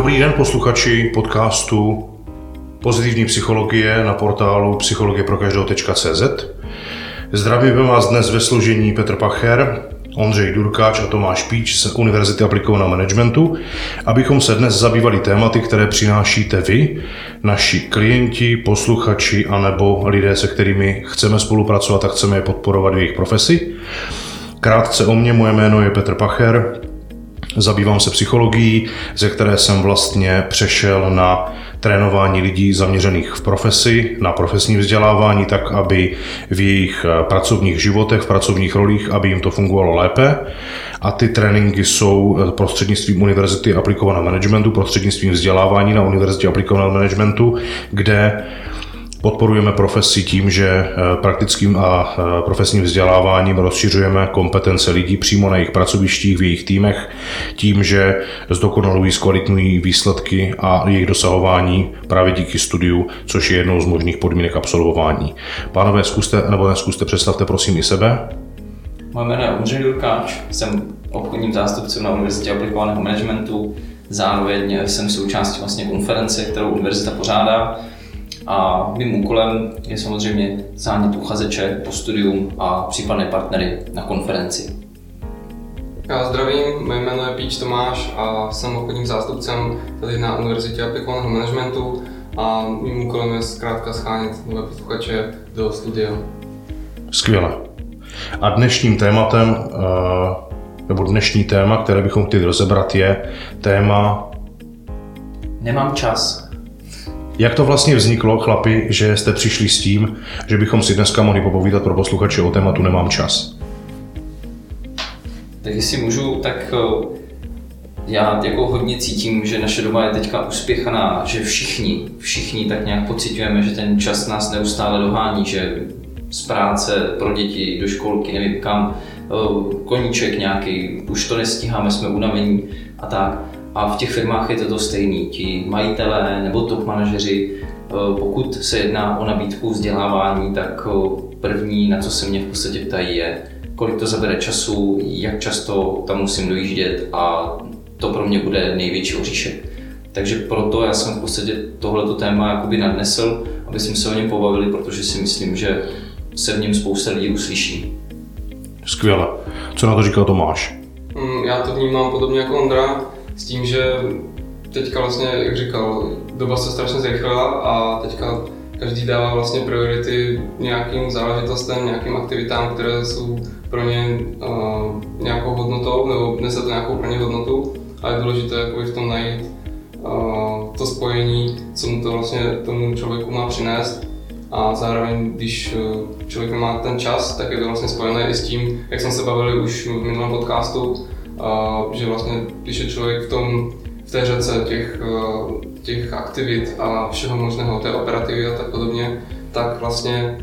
Dobrý den posluchači podcastu Pozitivní psychologie na portálu psychologieprokaždého.cz Zdravím vás dnes ve složení Petr Pacher, Ondřej Durkáč a Tomáš Píč z Univerzity aplikovaného managementu, abychom se dnes zabývali tématy, které přinášíte vy, naši klienti, posluchači anebo lidé, se kterými chceme spolupracovat a chceme je podporovat v jejich profesi. Krátce o mě, moje jméno je Petr Pacher, Zabývám se psychologií, ze které jsem vlastně přešel na trénování lidí zaměřených v profesi, na profesní vzdělávání, tak aby v jejich eh, pracovních životech, v pracovních rolích, aby jim to fungovalo lépe. A ty tréninky jsou eh, prostřednictvím Univerzity aplikovaného managementu, prostřednictvím vzdělávání na Univerzitě aplikovaného managementu, kde Podporujeme profesi tím, že eh, praktickým a eh, profesním vzděláváním rozšiřujeme kompetence lidí přímo na jejich pracovištích, v jejich týmech, tím, že zdokonalují, zkvalitňují výsledky a jejich dosahování právě díky studiu, což je jednou z možných podmínek absolvování. Pánové, zkuste, nebo neskuste, představte prosím i sebe. Moje jméno je Ondřej Durkáč, jsem obchodním zástupcem na Univerzitě aplikovaného managementu, zároveň jsem součástí vlastně konference, kterou univerzita pořádá a mým úkolem je samozřejmě zánět uchazeče po studium a případné partnery na konferenci. Já zdravím, moje jméno je Píč Tomáš a jsem obchodním zástupcem tady na Univerzitě aplikovaného managementu a mým úkolem je zkrátka schánět nové posluchače do studia. Skvěle. A dnešním tématem, eh, nebo dnešní téma, které bychom chtěli rozebrat, je téma Nemám čas. Jak to vlastně vzniklo, chlapi, že jste přišli s tím, že bychom si dneska mohli popovídat pro posluchače o tématu Nemám čas? Tak jestli můžu, tak eh, já jako hodně cítím, že naše doba je teďka uspěchaná, že všichni, všichni tak nějak pocitujeme, že ten čas nás neustále dohání, že z práce pro děti do školky, nevím kam, eh, koníček nějaký, už to nestíháme, jsme unavení a tak. A v těch firmách je to to stejný. Ti majitelé nebo top manažeři, eh, pokud se jedná o nabídku vzdělávání, tak eh, první, na co se mě v podstatě ptají, je, kolik to zabere času, jak často tam musím dojíždět a to pro mě bude největší oříšek. Takže proto já jsem v podstatě tohleto téma jakoby nadnesl, aby jsme se o něm pobavili, protože si myslím, že se v něm spousta lidí uslyší. Skvěle. Co na to říkal Tomáš? Mm, já to vnímám podobně jako Ondra. S tím, že teďka vlastně, jak říkal, doba se strašně zrychlila a teďka každý dává vlastně priority nějakým záležitostem, nějakým aktivitám, které jsou pro ně uh, nějakou hodnotou, nebo nese to nějakou pro ně hodnotu. A je důležité jako v tom najít uh, to spojení, co mu to vlastně tomu člověku má přinést. A zároveň, když člověk má ten čas, tak je to vlastně spojené i s tím, jak jsme se bavili už v minulém podcastu, a že vlastně, když je člověk v tom, v té řece těch, eh, těch aktivit a všeho možného, té operativy a tak podobně, tak vlastně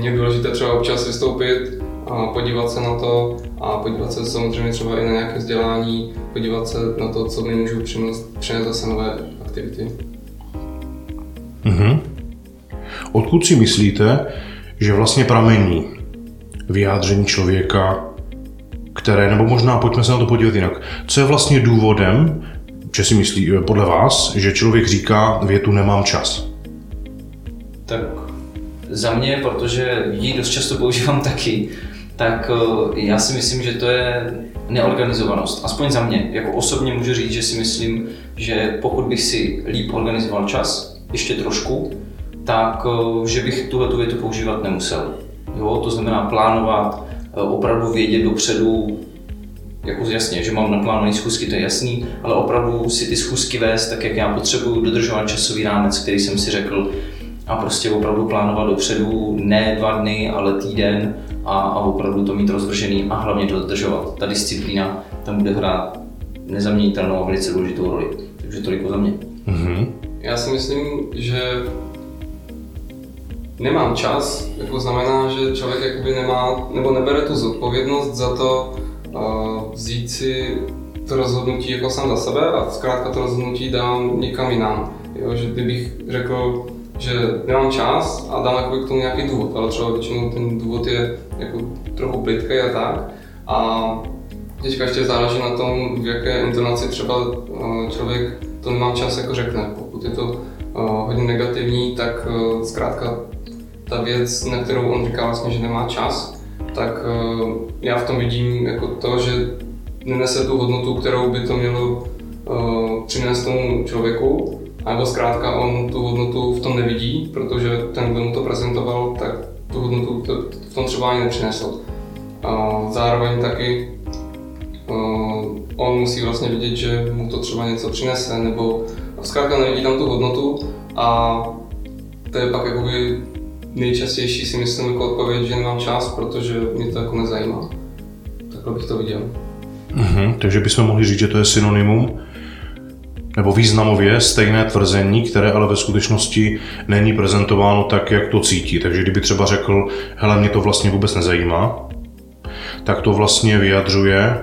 je důležité třeba občas vystoupit a podívat se na to a podívat se samozřejmě třeba i na nějaké vzdělání, podívat se na to, co mi můžu přinést, přinést zase nové aktivity. Mm-hmm. Odkud si myslíte, že vlastně pramení vyjádření člověka které, nebo možná pojďme se na to podívat jinak. Co je vlastně důvodem, že si myslí eh, podle vás, že člověk říká větu nemám čas? Tak za mě, protože ji dost často používám taky, tak eh, já si myslím, že to je neorganizovanost. Aspoň za mě. Jako osobně můžu říct, že si myslím, že pokud bych si líp organizoval čas, ještě trošku, tak eh, že bych tuhle tu větu používat nemusel. Jo, to znamená plánovat, opravdu vědět dopředu, jako jasně, že mám naplánované schůzky, to je jasný, ale opravdu si ty schůzky vést tak, jak já potřebuju, dodržovat časový rámec, který jsem si řekl, a prostě opravdu plánovat dopředu ne dva dny, ale týden a, a opravdu to mít rozvržený a hlavně to dodržovat. Ta disciplína tam bude hrát nezaměnitelnou a velice důležitou roli. Takže toliko za mě. Mm-hmm. Já si myslím, že nemám čas, jako znamená, že člověk jakoby nemá, nebo nebere tu zodpovědnost za to uh, vzít si to rozhodnutí jako sám za sebe a zkrátka to rozhodnutí dám někam jinam. Jo, že kdybych řekl, že nemám čas a dám jako k tomu nějaký důvod, ale třeba většinou ten důvod je jako trochu plitký a tak. A teďka ještě záleží na tom, v jaké intonaci třeba člověk to nemám čas jako řekne. Pokud je to uh, hodně negativní, tak zkrátka ta věc, na kterou on říká vlastně, že nemá čas, tak uh, já v tom vidím jako to, že nenese tu hodnotu, kterou by to mělo uh, přinést tomu člověku, nebo zkrátka on tu hodnotu v tom nevidí, protože ten, kdo mu to prezentoval, tak tu hodnotu v tom třeba ani nepřinesl. A zároveň taky uh, on musí vlastně vidět, že mu to třeba něco přinese, nebo zkrátka nevidí tam tu hodnotu a to je pak jakoby nejčastější si myslím jako odpověď, že nemám čas, protože mě to jako nezajímá. Takhle bych to viděl. Mhm, takže bychom mohli říct, že to je synonymum nebo významově stejné tvrzení, které ale ve skutečnosti není prezentováno tak, jak to cítí. Takže kdyby třeba řekl, hele, mě to vlastně vůbec nezajímá, tak to vlastně vyjadřuje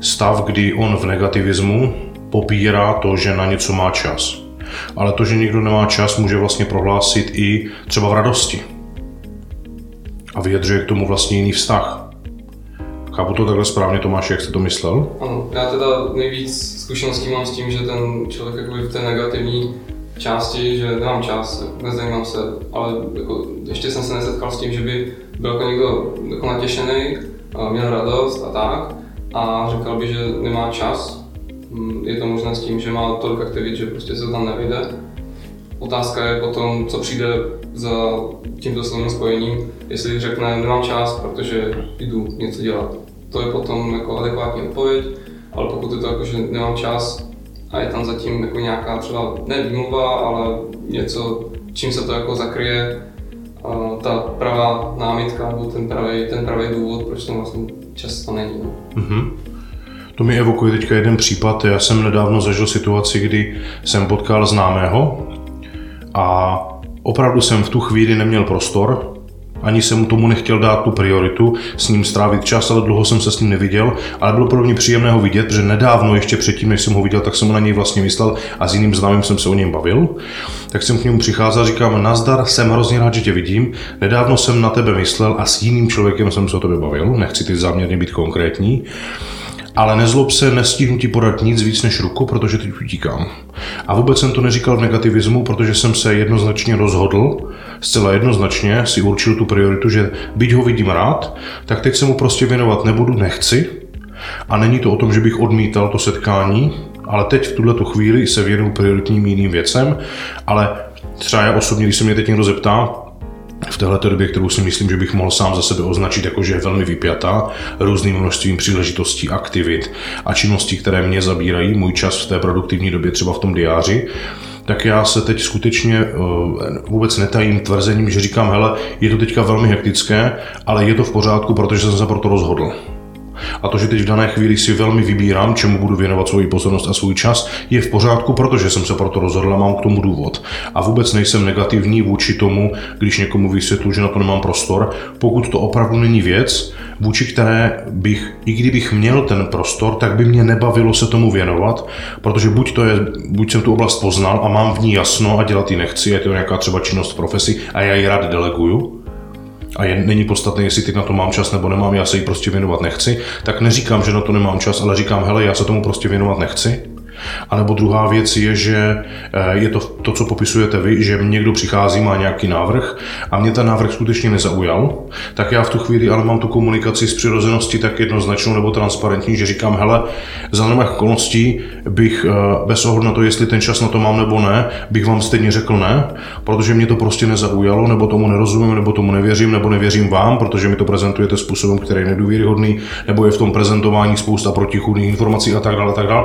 stav, kdy on v negativismu popírá to, že na něco má čas. Ale to, že někdo nemá čas, může vlastně prohlásit i třeba v radosti. A vyjadřuje k tomu vlastně jiný vztah. Chápu to takhle správně, Tomáš, jak jste to myslel? Ano, já teda nejvíc zkušeností mám s tím, že ten člověk jakoby v té negativní části, že nemám čas, nezajímám se, ale jako ještě jsem se nesetkal s tím, že by byl jako někdo jako natěšený, měl radost a tak a říkal by, že nemá čas. Mm, je to možné s tím, že má tolik aktivit, že prostě se tam nevyjde. Otázka je potom, co přijde za tímto slovním spojením, jestli řekne, nemám čas, protože jdu něco dělat. To je potom jako adekvátní odpověď, ale pokud je to jako, že nemám čas a je tam zatím jako nějaká třeba ne výmluva, ale něco, čím se to jako zakryje, ta pravá námitka nebo ten pravý, ten pravý důvod, proč tam vlastně často není. Mm-hmm. To mi evokuje teďka jeden případ. Já jsem nedávno zažil situaci, kdy jsem potkal známého a opravdu jsem v tu chvíli neměl prostor, ani jsem tomu nechtěl dát tu prioritu, s ním strávit čas, ale dlouho jsem se s ním neviděl, ale bylo pro mě příjemné ho vidět, protože nedávno, ještě předtím, než jsem ho viděl, tak jsem na něj vlastně myslel a s jiným známým jsem se o něm bavil. Tak jsem k němu přicházel, říkám, nazdar, jsem hrozně rád, že tě vidím. Nedávno jsem na tebe myslel a s jiným člověkem jsem se o tebe bavil, nechci ty záměrně být konkrétní. Ale nezlob se, nestihnu ti podat nic víc než ruku, protože teď utíkám. A vůbec jsem to neříkal v negativismu, protože jsem se jednoznačně rozhodl, zcela jednoznačně si určil tu prioritu, že byť ho vidím rád, tak teď se mu prostě věnovat nebudu, nechci. A není to o tom, že bych odmítal to setkání, ale teď v tuhle chvíli se věnuju prioritním jiným věcem, ale třeba já osobně, když se mě teď někdo zeptá, v této době, kterou si myslím, že bych mohl sám za sebe označit jako, že je velmi vypjatá různým množstvím příležitostí, aktivit a činností, které mě zabírají můj čas v té produktivní době, třeba v tom diáři, tak já se teď skutečně eh, vůbec netajím tvrzením, že říkám, hele, je to teďka velmi hektické, ale je to v pořádku, protože jsem se pro to rozhodl. A to, že teď v dané chvíli si velmi vybírám, čemu budu věnovat svoji pozornost a svůj čas, je v pořádku, protože jsem se proto rozhodl a mám k tomu důvod. A vůbec nejsem negativní vůči tomu, když někomu vysvětlu, že na to nemám prostor, pokud to opravdu není věc, vůči které bych, i kdybych měl ten prostor, tak by mě nebavilo se tomu věnovat, protože buď to je, buď jsem tu oblast poznal a mám v ní jasno a dělat ji nechci, je to nějaká třeba činnost v profesi a já ji rád deleguju, a je, není podstatné, jestli teď na to mám čas nebo nemám, já se jí prostě věnovat nechci, tak neříkám, že na to nemám čas, ale říkám, hele, já se tomu prostě věnovat nechci a nebo druhá věc je, že eh, je to to, co popisujete vy, že někdo přichází, má nějaký návrh a mě ten návrh skutečně nezaujal, tak já v tu chvíli ale mám tu komunikaci s přirozeností tak jednoznačnou nebo transparentní, že říkám, hele, za normálních okolností bych eh, bez ohledu na to, jestli ten čas na to mám nebo ne, bych vám stejně řekl ne, protože mě to prostě nezaujalo, nebo tomu nerozumím, nebo tomu nevěřím, nebo nevěřím vám, protože mi to prezentujete způsobem, který je nedůvěryhodný, nebo je v tom prezentování spousta protichůdných informací a tak dále, a tak dále.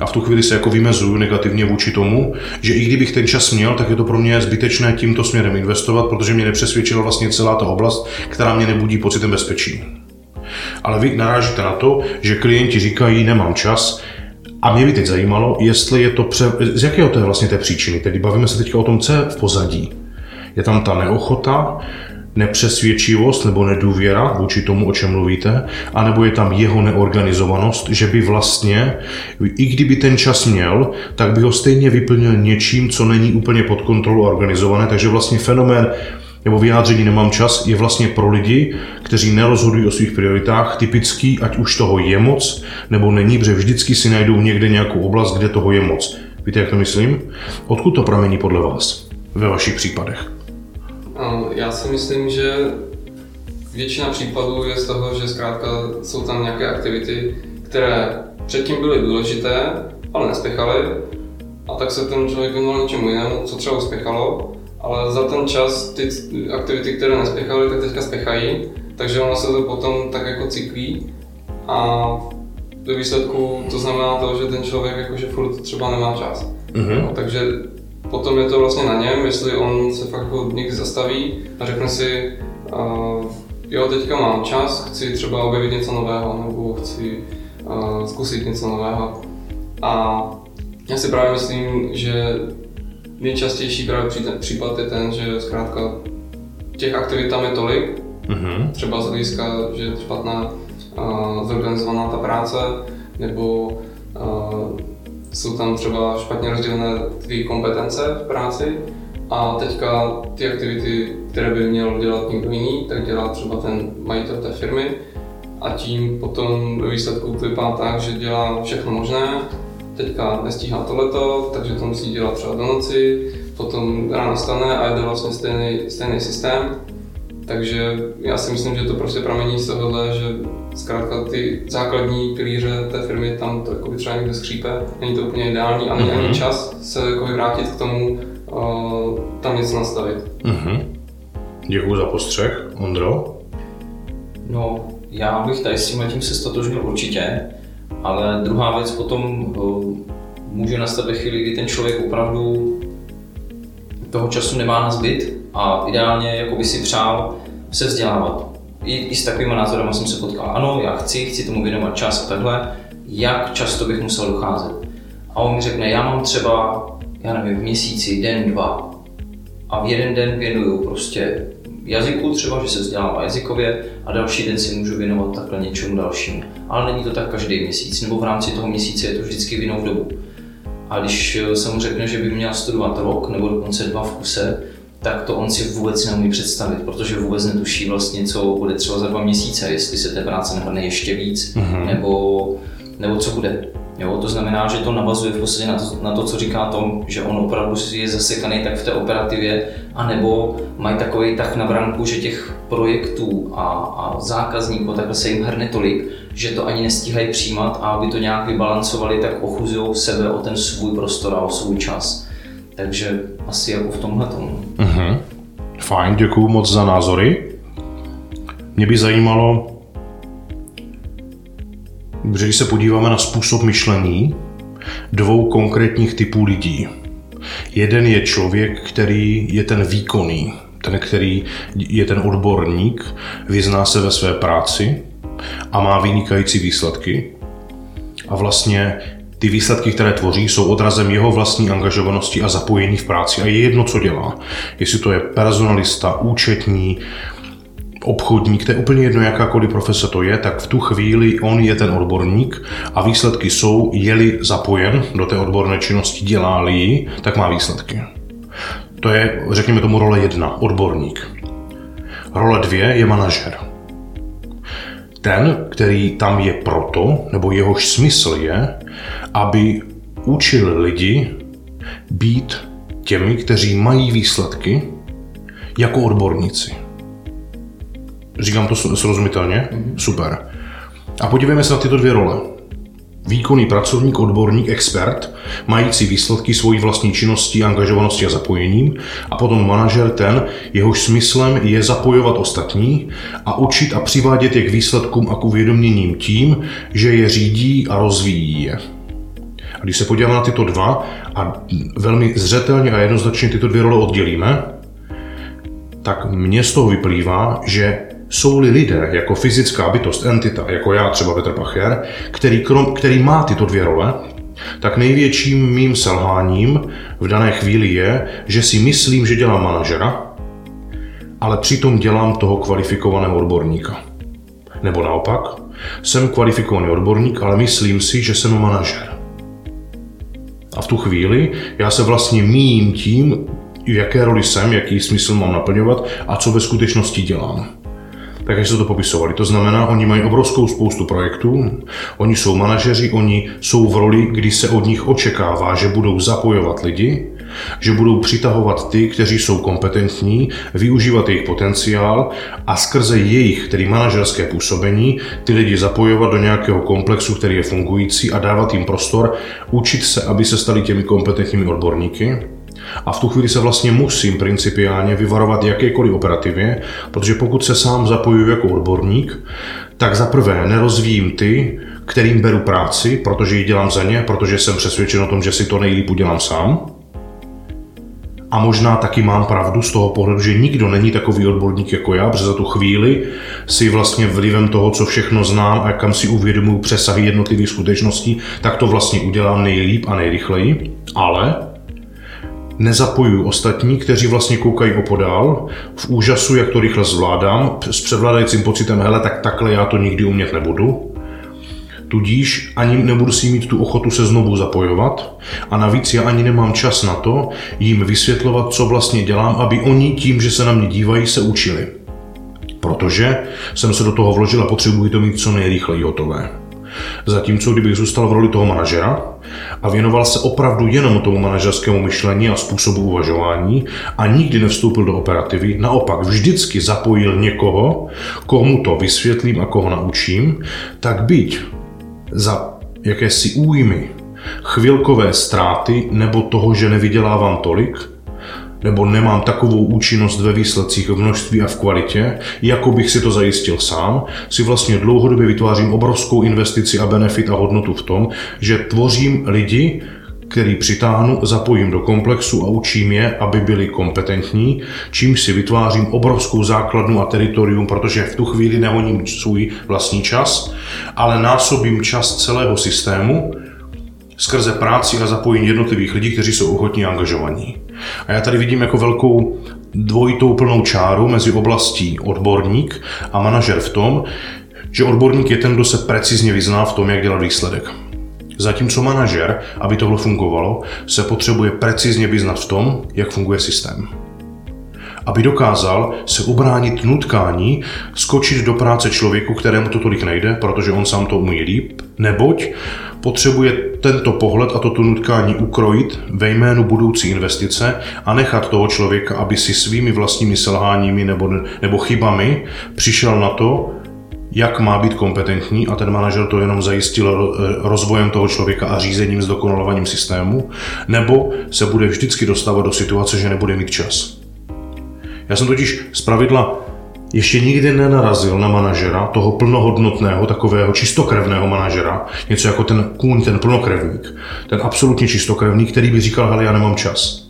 A v tu chvíli se jako vymezuju negativně vůči tomu, že i kdybych ten čas měl, tak je to pro mě zbytečné tímto směrem investovat, protože mě nepřesvědčila vlastně celá ta oblast, která mě nebudí pocitem bezpečí. Ale vy narážíte na to, že klienti říkají, nemám čas, a mě by teď zajímalo, jestli je to pře... z jakého to je vlastně té příčiny. Tedy bavíme se teď o tom, co je v pozadí. Je tam ta neochota, nepřesvědčivost nebo nedůvěra vůči tomu, o čem mluvíte, anebo je tam jeho neorganizovanost, že by vlastně, i kdyby ten čas měl, tak by ho stejně vyplnil něčím, co není úplně pod kontrolou organizované, takže vlastně fenomén nebo vyjádření nemám čas je vlastně pro lidi, kteří nerozhodují o svých prioritách, typický, ať už toho je moc, nebo není, protože vždycky si najdou někde nějakou oblast, kde toho je moc. Víte, jak to myslím? Odkud to pramení podle vás ve vašich případech? Já si myslím, že většina případů je z toho, že zkrátka jsou tam nějaké aktivity, které předtím byly důležité, ale nespěchaly. A tak se ten člověk věnoval něčemu jinému, co třeba uspěchalo, ale za ten čas ty aktivity, které nespěchaly, tak teďka spěchají, takže ono se to potom tak jako cyklí a ve výsledku to znamená to, že ten člověk jakože furt třeba nemá čas. Mm-hmm. No, takže potom je to vlastně na něm, jestli on se fakt jako někdy zastaví a řekne si, uh, jo, teďka mám čas, chci třeba objevit něco nového, nebo chci uh, zkusit něco nového. A já si právě myslím, že nejčastější právě případ je ten, že zkrátka těch aktivit tam je tolik, mm-hmm. třeba z hlediska, že je špatná uh, zorganizovaná ta práce, nebo uh, jsou tam třeba špatně rozdělené ty kompetence v práci a teďka ty aktivity, které by měl dělat někdo jiný, tak dělá třeba ten majitel té firmy a tím potom ve výsledku to vypadá tak, že dělá všechno možné, teďka nestíhá tohleto, takže to musí dělat třeba do noci, potom ráno stane a jde vlastně stejný, stejný systém. Takže já si myslím, že to prostě pramení z tohohle, že zkrátka ty základní pilíře té firmy tam to jako třeba někde skřípe, není to úplně ideální a není mm-hmm. ani čas se jako vrátit k tomu, uh, tam něco nastavit. Mm-hmm. Děkuji za postřeh. Ondro? No, já bych tady s tím se stotožnil určitě, ale druhá věc potom uh, může nastat ve chvíli, kdy ten člověk opravdu toho času nemá na zbyt a ideálně jako by si přál se vzdělávat. I, I s takovými názorem jsem se potkal. Ano, já chci, chci tomu věnovat čas a takhle. Jak často bych musel docházet? A on mi řekne, já mám třeba, já nevím, v měsíci, den, dva. A v jeden den věnuju prostě jazyku třeba, že se vzdělává jazykově a další den si můžu věnovat takhle něčemu dalšímu. Ale není to tak každý měsíc, nebo v rámci toho měsíce je to vždycky v jinou dobu. A když eh, se mu řekne, že by měl studovat rok nebo dokonce dva v kuse, tak to on si vůbec neumí představit, protože vůbec netuší vlastně, co bude třeba za dva měsíce, jestli se té práce nahrne ještě víc, mm-hmm. nebo, nebo co bude. Jo, to znamená, že to navazuje v podstatě na to, na to, co říká Tom, že on opravdu je zasekaný tak v té operativě, anebo mají takový tak na branku, že těch projektů a, a zákazníků takhle se jim hrne tolik, že to ani nestíhají přijímat a aby to nějak vybalancovali, tak ochuzují sebe o ten svůj prostor a o svůj čas. Takže asi jako v tomhle tomu. Uh-huh. Fajn, děkuji moc za názory. Mě by zajímalo, když se podíváme na způsob myšlení dvou konkrétních typů lidí. Jeden je člověk, který je ten výkonný, ten, který je ten odborník, vyzná se ve své práci a má vynikající výsledky. A vlastně ty výsledky, které tvoří, jsou odrazem jeho vlastní angažovanosti a zapojení v práci a je jedno, co dělá. Jestli to je personalista, účetní, obchodník, to je úplně jedno, jakákoliv profese to je, tak v tu chvíli on je ten odborník a výsledky jsou, je-li zapojen do té odborné činnosti, dělá-li ji, tak má výsledky. To je, řekněme tomu, role jedna, odborník. Role dvě je manažer. Ten, který tam je proto, nebo jehož smysl je, aby učil lidi být těmi, kteří mají výsledky jako odborníci. Říkám to srozumitelně? Mm-hmm. Super. A podívejme se na tyto dvě role. Výkonný pracovník, odborník, expert, mající výsledky svojí vlastní činnosti, angažovanosti a zapojením, a potom manažer ten, jehož smyslem je zapojovat ostatní a učit a přivádět je k výsledkům a k uvědoměním tím, že je řídí a rozvíjí je. Když se podíváme na tyto dva a velmi zřetelně a jednoznačně tyto dvě role oddělíme, tak mně z toho vyplývá, že jsou-li lidé jako fyzická bytost, entita, jako já třeba Petr Pacher, který, krom, který má tyto dvě role, tak největším mým selháním v dané chvíli je, že si myslím, že dělám manažera, ale přitom dělám toho kvalifikovaného odborníka. Nebo naopak, jsem kvalifikovaný odborník, ale myslím si, že jsem manažer. A v tu chvíli já se vlastně míjím tím, v jaké roli jsem, jaký smysl mám naplňovat a co ve skutečnosti dělám. tak se to popisovali. To znamená, oni mají obrovskou spoustu projektů, oni jsou manažeři, oni jsou v roli, kdy se od nich očekává, že budou zapojovat lidi, že budou přitahovat ty, kteří jsou kompetentní, využívat jejich potenciál a skrze jejich, tedy manažerské působení, ty lidi zapojovat do nějakého komplexu, který je fungující a dávat jim prostor učit se, aby se stali těmi kompetentními odborníky. A v tu chvíli se vlastně musím principiálně vyvarovat jakékoliv operativě, protože pokud se sám zapojuju jako odborník, tak za prvé nerozvíjím ty, kterým beru práci, protože ji dělám za ně, protože jsem přesvědčen o tom, že si to nejlíp udělám sám. A možná taky mám pravdu z toho pohledu, že nikdo není takový odborník jako já, protože za tu chvíli si vlastně vlivem toho, co všechno znám a kam si uvědomuji přesahy jednotlivých skutečností, tak to vlastně udělám nejlíp a nejrychleji. Ale nezapojuju ostatní, kteří vlastně koukají opodál, v úžasu, jak to rychle zvládám, s převládajícím pocitem, hele, tak takhle já to nikdy umět nebudu. Tudíž ani nebudu si mít tu ochotu se znovu zapojovat a navíc já ani nemám čas na to jim vysvětlovat, co vlastně dělám, aby oni tím, že se na mě dívají, se učili. Protože jsem se do toho vložil a potřebuji to mít co nejrychleji hotové. Zatímco kdybych zůstal v roli toho manažera a věnoval se opravdu jenom tomu manažerskému myšlení a způsobu uvažování a nikdy nevstoupil do operativy, naopak vždycky zapojil někoho, komu to vysvětlím a koho naučím, tak byť za jakési újmy, chvilkové ztráty nebo toho, že nevydělávám tolik, nebo nemám takovou účinnost ve výsledcích v množství a v kvalitě, jako bych si to zajistil sám, si vlastně dlouhodobě vytvářím obrovskou investici a benefit a hodnotu v tom, že tvořím lidi, který přitáhnu, zapojím do komplexu a učím je, aby byli kompetentní, čímž si vytvářím obrovskou základnu a teritorium, protože v tu chvíli nehoním svůj vlastní čas, ale násobím čas celého systému skrze práci a zapojení jednotlivých lidí, kteří jsou ochotní a angažovaní. A já tady vidím jako velkou dvojitou plnou čáru mezi oblastí odborník a manažer v tom, že odborník je ten, kdo se precizně vyzná v tom, jak dělat výsledek. Zatímco manažer, aby tohle fungovalo, se potřebuje precizně vyznat v tom, jak funguje systém. Aby dokázal se ubránit nutkání, skočit do práce člověku, kterému to tolik nejde, protože on sám to umí líp, neboť potřebuje tento pohled a toto nutkání ukrojit ve jménu budoucí investice a nechat toho člověka, aby si svými vlastními selháními nebo, nebo chybami přišel na to, jak má být kompetentní a ten manažer to jenom zajistil rozvojem toho člověka a řízením, zdokonalováním systému, nebo se bude vždycky dostávat do situace, že nebude mít čas. Já jsem totiž z pravidla ještě nikdy nenarazil na manažera, toho plnohodnotného, takového čistokrevného manažera, něco jako ten kůň, ten plnokrevník, ten absolutně čistokrevný, který by říkal, hele, já nemám čas.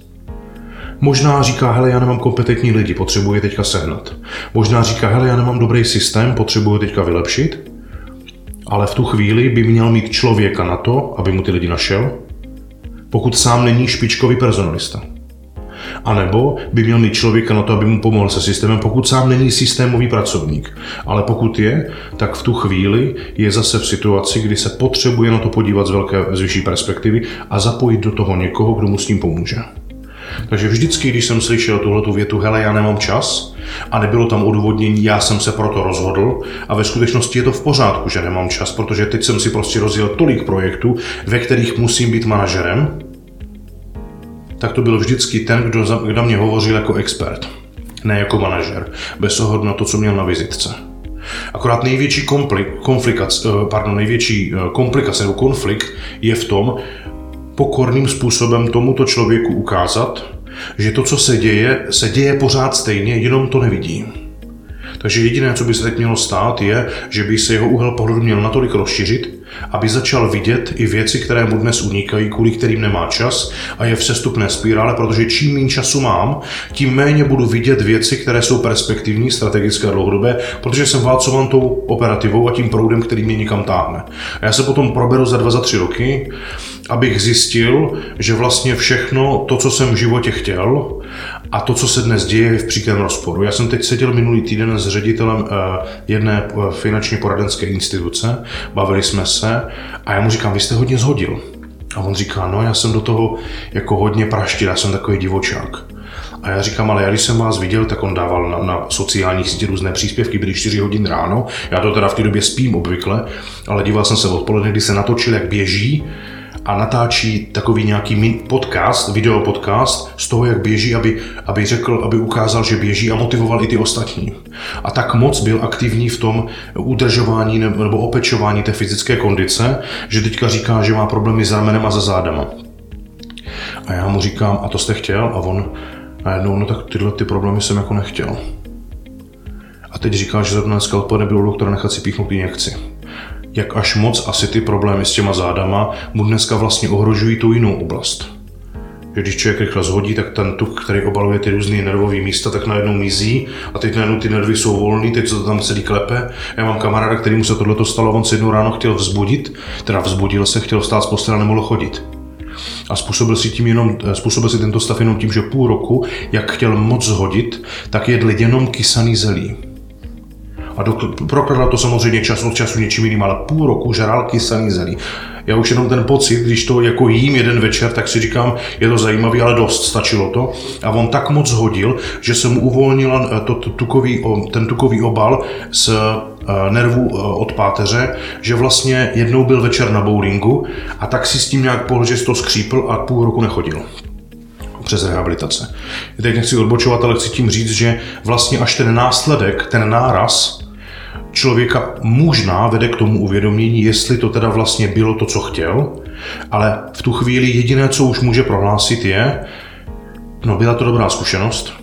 Možná říká, hele, já nemám kompetentní lidi, potřebuji je teďka sehnat. Možná říká, hele, já nemám dobrý systém, potřebuji teďka vylepšit. Ale v tu chvíli by měl mít člověka na to, aby mu ty lidi našel, pokud sám není špičkový personalista. A nebo by měl mít člověka na to, aby mu pomohl se systémem, pokud sám není systémový pracovník. Ale pokud je, tak v tu chvíli je zase v situaci, kdy se potřebuje na to podívat z velké, z vyšší perspektivy a zapojit do toho někoho, kdo mu s tím pomůže. Takže vždycky, když jsem slyšel tuhle větu, hele, já nemám čas, a nebylo tam odůvodnění, já jsem se proto rozhodl a ve skutečnosti je to v pořádku, že nemám čas, protože teď jsem si prostě rozjel tolik projektů, ve kterých musím být manažerem, tak to byl vždycky ten, kdo, za, kdo mě hovořil jako expert, ne jako manažer, bez ohledu na to, co měl na vizitce. Akorát největší konflikt, eh, pardon, největší eh, komplikace nebo konflikt je v tom, pokorným způsobem tomuto člověku ukázat, že to, co se děje, se děje pořád stejně, jenom to nevidí. Takže jediné, co by se teď mělo stát, je, že by se jeho úhel pohledu měl natolik rozšířit, aby začal vidět i věci, které mu dnes unikají, kvůli kterým nemá čas a je v sestupné spirále, protože čím méně času mám, tím méně budu vidět věci, které jsou perspektivní, strategické a dlouhodobé, protože jsem válcovan tou operativou a tím proudem, který mě nikam táhne. A já se potom proberu za dva, za tři roky, abych zjistil, že vlastně všechno to, co jsem v životě chtěl a to, co se dnes děje, je v příkrém rozporu. Já jsem teď seděl minulý týden s ředitelem eh, jedné eh, finančně poradenské instituce, bavili jsme se a já mu říkám, vy jste hodně zhodil. A on říká, no já jsem do toho jako hodně praštil, já jsem takový divočák. A já říkám, ale já když jsem vás viděl, tak on dával na, na sociálních sítích různé příspěvky, byly 4 hodin ráno. Já to teda v té době spím obvykle, ale díval jsem se odpoledne, kdy se natočil, jak běží a natáčí takový nějaký podcast, video podcast z toho, jak běží, aby, aby řekl, aby ukázal, že běží a motivoval i ty ostatní. A tak moc byl aktivní v tom udržování nebo opečování té fyzické kondice, že teďka říká, že má problémy s ramenem a za zádama. A já mu říkám, a to jste chtěl? A on najednou, no tak tyhle ty problémy jsem jako nechtěl. A teď říká, že za dneska odpoledne bylo doktora nechat si píchnout injekci jak až moc asi ty problémy s těma zádama mu dneska vlastně ohrožují tu jinou oblast. Že když člověk rychle zhodí, tak ten tuk, který obaluje ty různé nervové místa, tak najednou mizí a teď najednou ty nervy jsou volné, teď se to tam celý klepe. Já mám kamaráda, který mu se tohle stalo, on se jednou ráno chtěl vzbudit, teda vzbudil se, chtěl vstát z postele nemohl chodit. A způsobil si, tím jenom, způsobil si tento stav jenom tím, že půl roku, jak chtěl moc zhodit, tak jedl jenom kysaný zelí a prokladal to samozřejmě čas od času něčím jiným, ale půl roku žral kysaný zelí. Já už jenom ten pocit, když to jako jím jeden večer, tak si říkám, je to zajímavý, ale dost, stačilo to. A on tak moc hodil, že se mu uvolnil eh, to, to tukový, ten tukový obal z eh, nervů eh, od páteře, že vlastně jednou byl večer na bowlingu a tak si s tím nějak pohl, že to skřípl a půl roku nechodil přes rehabilitace. Teď nechci odbočovat, ale chci tím říct, že vlastně až ten následek, ten náraz, člověka možná vede k tomu uvědomění, jestli to teda vlastně bylo to, co chtěl, ale v tu chvíli jediné, co už může prohlásit je, no byla to dobrá zkušenost,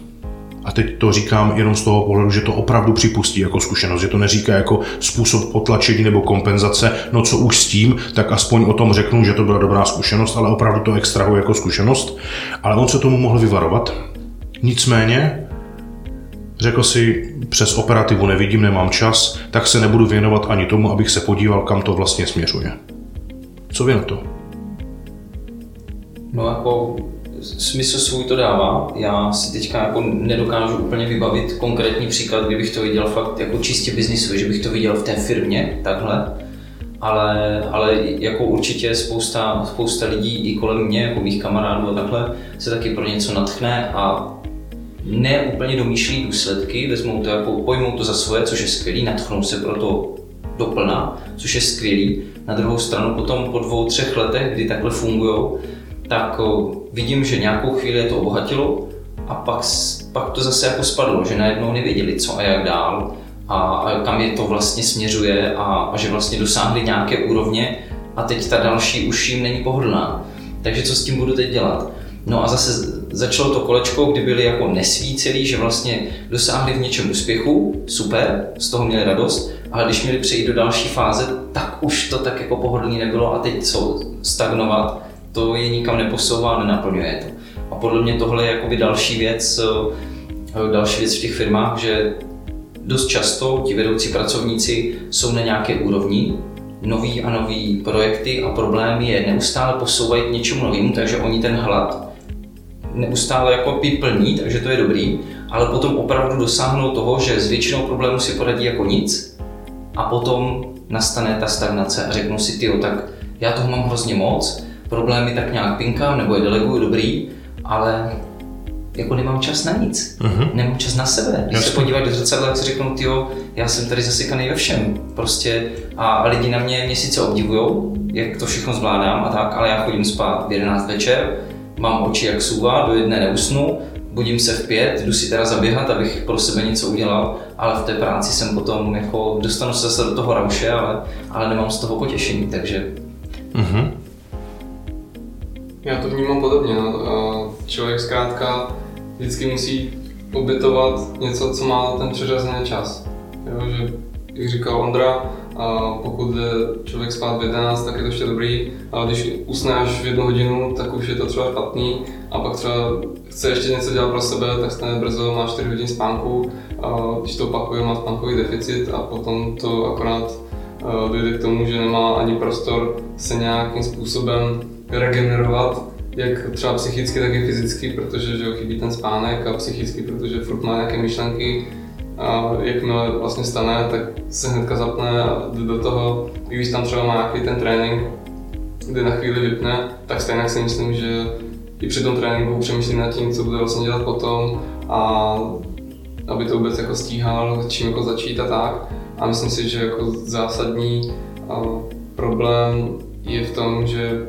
a teď to říkám jenom z toho pohledu, že to opravdu připustí jako zkušenost, že to neříká jako způsob potlačení nebo kompenzace, no co už s tím, tak aspoň o tom řeknu, že to byla dobrá zkušenost, ale opravdu to extrahuje jako zkušenost. Ale on se tomu mohl vyvarovat. Nicméně Řekl si, přes operativu nevidím, nemám čas, tak se nebudu věnovat ani tomu, abych se podíval, kam to vlastně směřuje. Co vy na to? No jako smysl svůj to dává. Já si teďka jako nedokážu úplně vybavit konkrétní příklad, kdybych to viděl fakt jako čistě biznisově, že bych to viděl v té firmě takhle. Ale, ale jako určitě spousta, spousta lidí i kolem mě, jako mých kamarádů a takhle, se taky pro něco natchne a ne úplně domýšlí důsledky, vezmou to jako, pojmou to za svoje, což je skvělý, natchnou se pro to doplna, což je skvělý. Na druhou stranu potom po dvou, třech letech, kdy takhle fungují, tak vidím, že nějakou chvíli je to obohatilo a pak, pak to zase jako spadlo, že najednou nevěděli, co a jak dál a, a kam je to vlastně směřuje a, a že vlastně dosáhli nějaké úrovně a teď ta další už jim není pohodlná. Takže co s tím budu teď dělat? No a zase začalo to kolečko, kdy byli jako nesvícelí, že vlastně dosáhli v něčem úspěchu, super, z toho měli radost, ale když měli přejít do další fáze, tak už to tak jako pohodlný nebylo a teď co, stagnovat, to je nikam neposouvá, nenaplňuje to. A podle mě tohle je jakoby další věc, eh, další věc v těch firmách, že dost často ti vedoucí pracovníci jsou na nějaké úrovni, nový a nový projekty a problémy je neustále posouvají k něčemu novému, takže oni ten hlad neustále jako plní, takže to je dobrý, ale potom opravdu dosáhnou toho, že s většinou problémů si poradí jako nic a potom nastane ta stagnace a řeknu si, ty, tak já toho mám hrozně moc, problémy tak nějak pinkám nebo je deleguju dobrý, ale jako nemám čas na nic. Uh-huh. Nemám čas na sebe. Když Jasně. se podívat do zrcadla, tak si řeknu, tyjo, já jsem tady zasekaný ve všem. Prostě a lidi na mě měsíce obdivují, jak to všechno zvládám a tak, ale já chodím spát v 11 večer, mám oči jak suva, do jedné neusnu, budím se v pět, jdu si teda zaběhat, abych pro sebe něco udělal, ale v té práci jsem potom jako, dostanu se zase do toho rauše, ale, ale nemám z toho potěšení, takže... Uh-huh. Já to vnímám podobně. No. Člověk zkrátka vždycky musí obětovat něco, co má ten přiřazený čas. Jo, že, jak říkal Ondra, a pokud jde člověk spát v 11, tak je to ještě dobrý, ale když usne až v jednu hodinu, tak už je to třeba špatný. A pak třeba chce ještě něco dělat pro sebe, tak stane brzo, má 4 hodiny spánku, a když to opakuje, má spánkový deficit a potom to akorát dojde k tomu, že nemá ani prostor se nějakým způsobem regenerovat, jak třeba psychicky, tak i fyzicky, protože že chybí ten spánek a psychicky, protože furt má nějaké myšlenky, a jakmile vlastně stane, tak se hnedka zapne a jde do toho, když tam třeba má nějaký ten trénink, kde na chvíli vypne, tak stejně si myslím, že i při tom tréninku přemýšlí nad tím, co bude vlastně dělat potom a aby to vůbec jako stíhal, čím jako začít a tak. A myslím si, že jako zásadní problém je v tom, že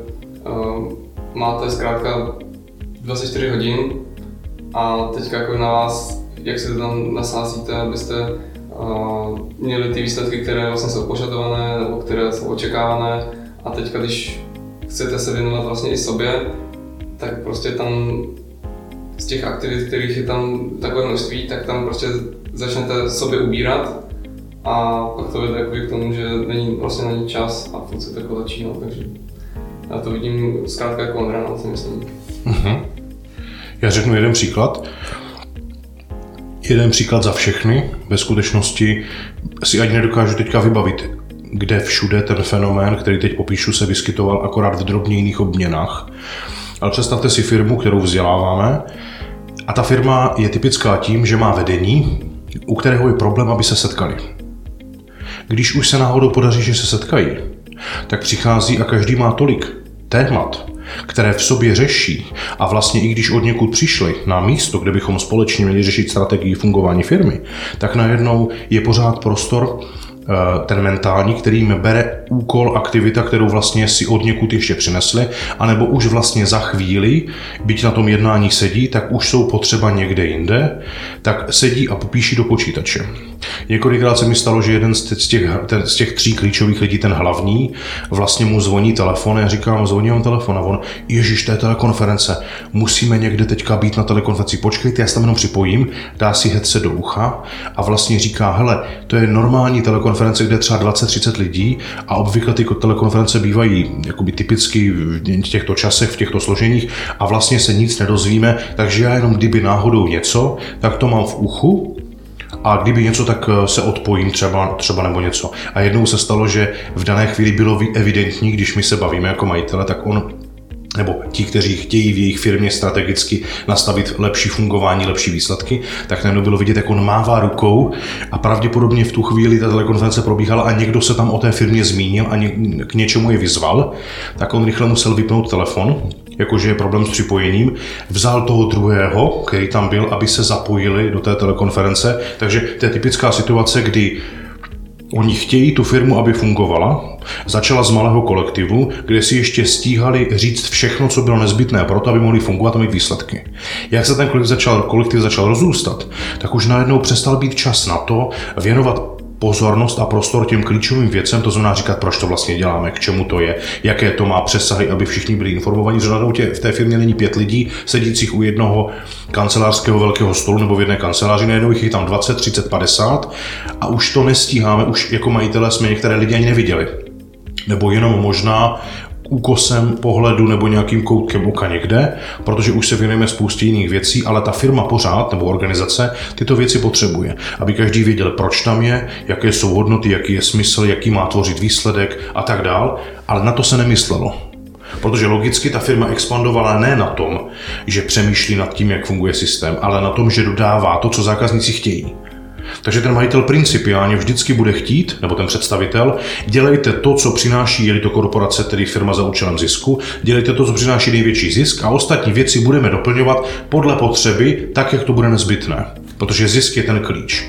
máte zkrátka 24 hodin a teďka jako na vás, jak se tam nasázíte, abyste uh, měli ty výsledky, které vlastně jsou požadované nebo které jsou očekávané a teďka, když chcete se věnovat vlastně i sobě, tak prostě tam z těch aktivit, kterých je tam takové množství, tak tam prostě začnete sobě ubírat a pak to vede k tomu, že není, vlastně není čas a furt se to jako začíná, takže já to vidím zkrátka jako on si myslím. Uh-huh. Já řeknu jeden příklad. Jeden příklad za všechny. Ve skutečnosti si ani nedokážu teďka vybavit, kde všude ten fenomén, který teď popíšu, se vyskytoval akorát v drobnějných obměnách. Ale představte si firmu, kterou vzděláváme, a ta firma je typická tím, že má vedení, u kterého je problém, aby se setkali. Když už se náhodou podaří, že se setkají, tak přichází a každý má tolik témat, které v sobě řeší a vlastně i když od někud přišli na místo, kde bychom společně měli řešit strategii fungování firmy, tak najednou je pořád prostor Eh, ten mentální, který jim bere úkol, aktivita, kterou vlastně si od někud ještě přinesli, anebo už vlastně za chvíli, byť na tom jednání sedí, tak už jsou potřeba někde jinde, tak sedí a popíší do počítače. Několikrát se mi stalo, že jeden z těch, ten, z těch tří klíčových lidí, ten hlavní, vlastně mu zvoní telefon a já říkám, zvoní vám telefon. A on, ježiš, to je telekonference, musíme někde teďka být na telekonferenci, počkejte, já se tam jenom připojím, dá si headset do ucha a vlastně říká, hele, to je normální telekonference, kde třeba 20-30 lidí a obvykle ty telekonference bývají jakoby typicky v těchto časech, v těchto složeních a vlastně se nic nedozvíme, takže já jenom kdyby náhodou něco, tak to mám v uchu a kdyby něco, tak eh, se odpojím třeba, třeba nebo něco. A jednou se stalo, že v dané chvíli bylo evidentní, když my se bavíme jako majitele, tak on nebo ti, kteří chtějí v jejich firmě strategicky nastavit lepší fungování, lepší výsledky, tak najednou bylo vidět, jak on mává rukou a pravděpodobně v tu chvíli ta telekonference probíhala a někdo se tam o té firmě zmínil a k něčemu je vyzval, tak on rychle musel vypnout telefon, jakože je problém s připojením, vzal toho druhého, který tam byl, aby se zapojili do té telekonference, takže to je typická situace, kdy Oni chtějí tu firmu, aby fungovala. Začala z malého kolektivu, kde si ještě stíhali říct všechno, co bylo nezbytné pro to, aby mohli fungovat a mít výsledky. Jak se ten kolektiv začal, kolektiv začal rozrůstat, tak už najednou přestal být čas na to věnovat pozornost a prostor těm klíčovým věcem, to znamená říkat, proč to vlastně děláme, k čemu to je, jaké to má přesahy, aby všichni byli informovaní. Řadou tě v té firmě není pět lidí sedících u jednoho kancelářského velkého stolu nebo v jedné kanceláři, najednou jich je tam 20, 30, 50 a už to nestíháme, už jako majitelé jsme některé lidi ani neviděli nebo jenom možná úkosem pohledu nebo nějakým koutkem oka někde, protože už se věnujeme spoustě jiných věcí, ale ta firma pořád nebo organizace tyto věci potřebuje, aby každý věděl, proč tam je, jaké jsou hodnoty, jaký je smysl, jaký má tvořit výsledek a tak dál, ale na to se nemyslelo. Protože logicky ta firma expandovala ne na tom, že přemýšlí nad tím, jak funguje systém, ale na tom, že dodává to, co zákazníci chtějí. Takže ten majitel principiálně vždycky bude chtít, nebo ten představitel, dělejte to, co přináší, je to korporace, tedy firma za účelem zisku, dělejte to, co přináší největší zisk a ostatní věci budeme doplňovat podle potřeby, tak, jak to bude nezbytné. Protože zisk je ten klíč.